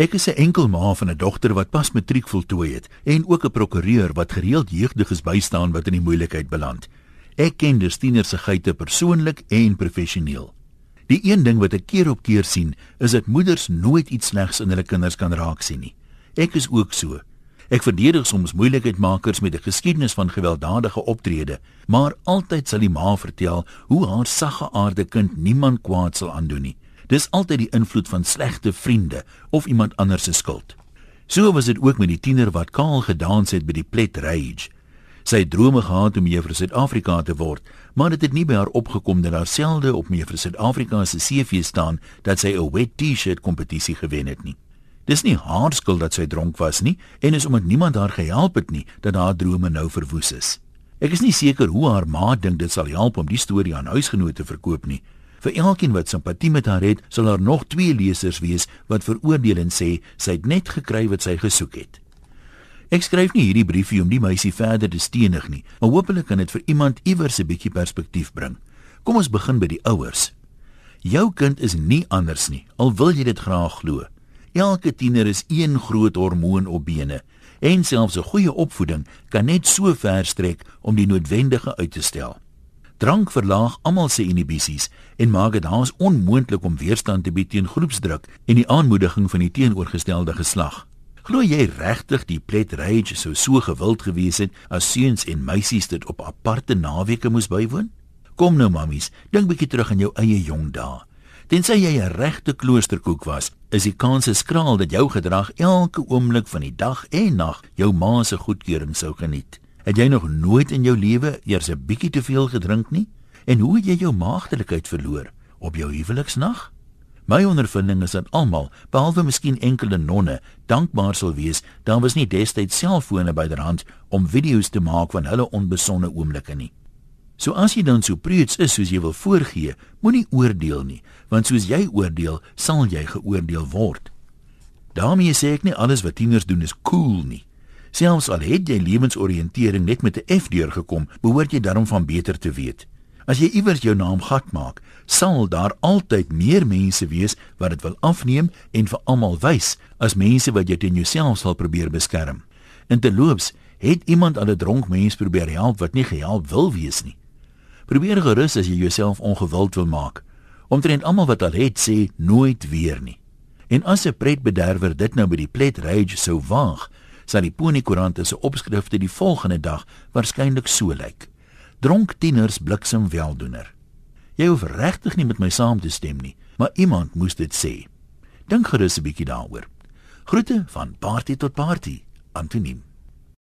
Ek is 'n enkel ma van 'n dogter wat pas matriek voltooi het en ook 'n prokureur wat gereeld jeugdiges bystaan wat in die moeilikheid beland. Ek ken dus tieners se geite persoonlik en professioneel. Die een ding wat ek keer op keer sien, is dat moeders nooit iets slegs in hulle kinders kan raak sien nie. Ek is ook so. Ek verdedig soms moeilikheidmakers met 'n geskiedenis van gewelddadige optrede, maar altyd sal die ma vertel hoe haar sagge aarde kind niemand kwaad sal aandoen nie. Dis altyd die invloed van slegte vriende of iemand anders se skuld. So was dit ook met die tiener wat kaal gedans het by die Plet Rage. Sy het drome gehad om juffrou Suid-Afrika te word, maar dit het nie by haar opgekom dat haar selde op juffrou Suid-Afrika se CV staan dat sy 'n wet T-shirt kompetisie gewen het nie. Dis nie haar skuld dat sy dronk was nie en is omdat niemand haar gehelp het nie dat haar drome nou verwoes is. Ek is nie seker hoe haar ma dink dit sal help om die storie aan huisgenote te verkoop nie, Vir elkeen wat simpatie met haar het, sal daar nog twee lesers wees wat veroordeel en sê sy het net gekry wat sy gesoek het. Ek skryf nie hierdie briefie om die meisie verder te stenig nie, maar hopelik kan dit vir iemand iewers 'n bietjie perspektief bring. Kom ons begin by die ouers. Jou kind is nie anders nie, al wil jy dit graag glo. Elke tiener is een groot hormoon op bene en selfs 'n goeie opvoeding kan net so ver strek om die noodwendige uit te stel. Drank verlaag almal se inhibisies en maak dit haas onmoontlik om weerstand te bied teen groepsdruk en die aanmoediging van die teenoorgestelde geslag. Glo jy regtig die plet rage sou so gewild gewees het as seuns en meisies dit op aparte naweke moes bywoon? Kom nou mammies, dink bietjie terug aan jou eie jong dae. Tensy jy 'n regte kloosterkoek was, is die kans skraal dat jou gedrag elke oomblik van die dag en nag jou ma se goedkeuring sou geniet. Het jy nog nooit in jou lewe eers 'n bietjie te veel gedrink nie? En hoe het jy jou maagdelikheid verloor op jou huweliksnag? My ondervinding is dat almal, behalwe miskien enkele nonne, dankbaar sal wees daar was nie destyds selfone byderhand om video's te maak van hulle onbesonde oomblikke nie. So as jy dan so preuts is soos jy wil voorgee, moenie oordeel nie, want soos jy oordeel, sal jy geoordeel word. daarmee sê ek nie alles wat tieners doen is cool nie. Selfs al het jy lewensoriëntering net met 'n F deurgekom, behoort jy daarom van beter te weet. As jy iewers jou naam gat maak, sal daar altyd meer mense wees wat dit wil afneem en vir almal wys as mense wat jy teen jouself sal probeer beskerm. Interloops, het iemand al 'n dronk mens probeer help wat nie gehelp wil wees nie. Probeer gerus as jy jouself ongewild wil maak. Omtrent almal wat al het sê nooit weer nie. En as 'n pretbederwer dit nou by die plet rage sou waag, sal die Pony Koerant se opskrifte die volgende dag waarskynlik so lyk: Dronk tieners bliksem weldoener. Jy hoef regtig nie met my saam te stem nie, maar iemand moes dit sê. Dink gerus 'n bietjie daaroor. Groete van party tot party. Antoniem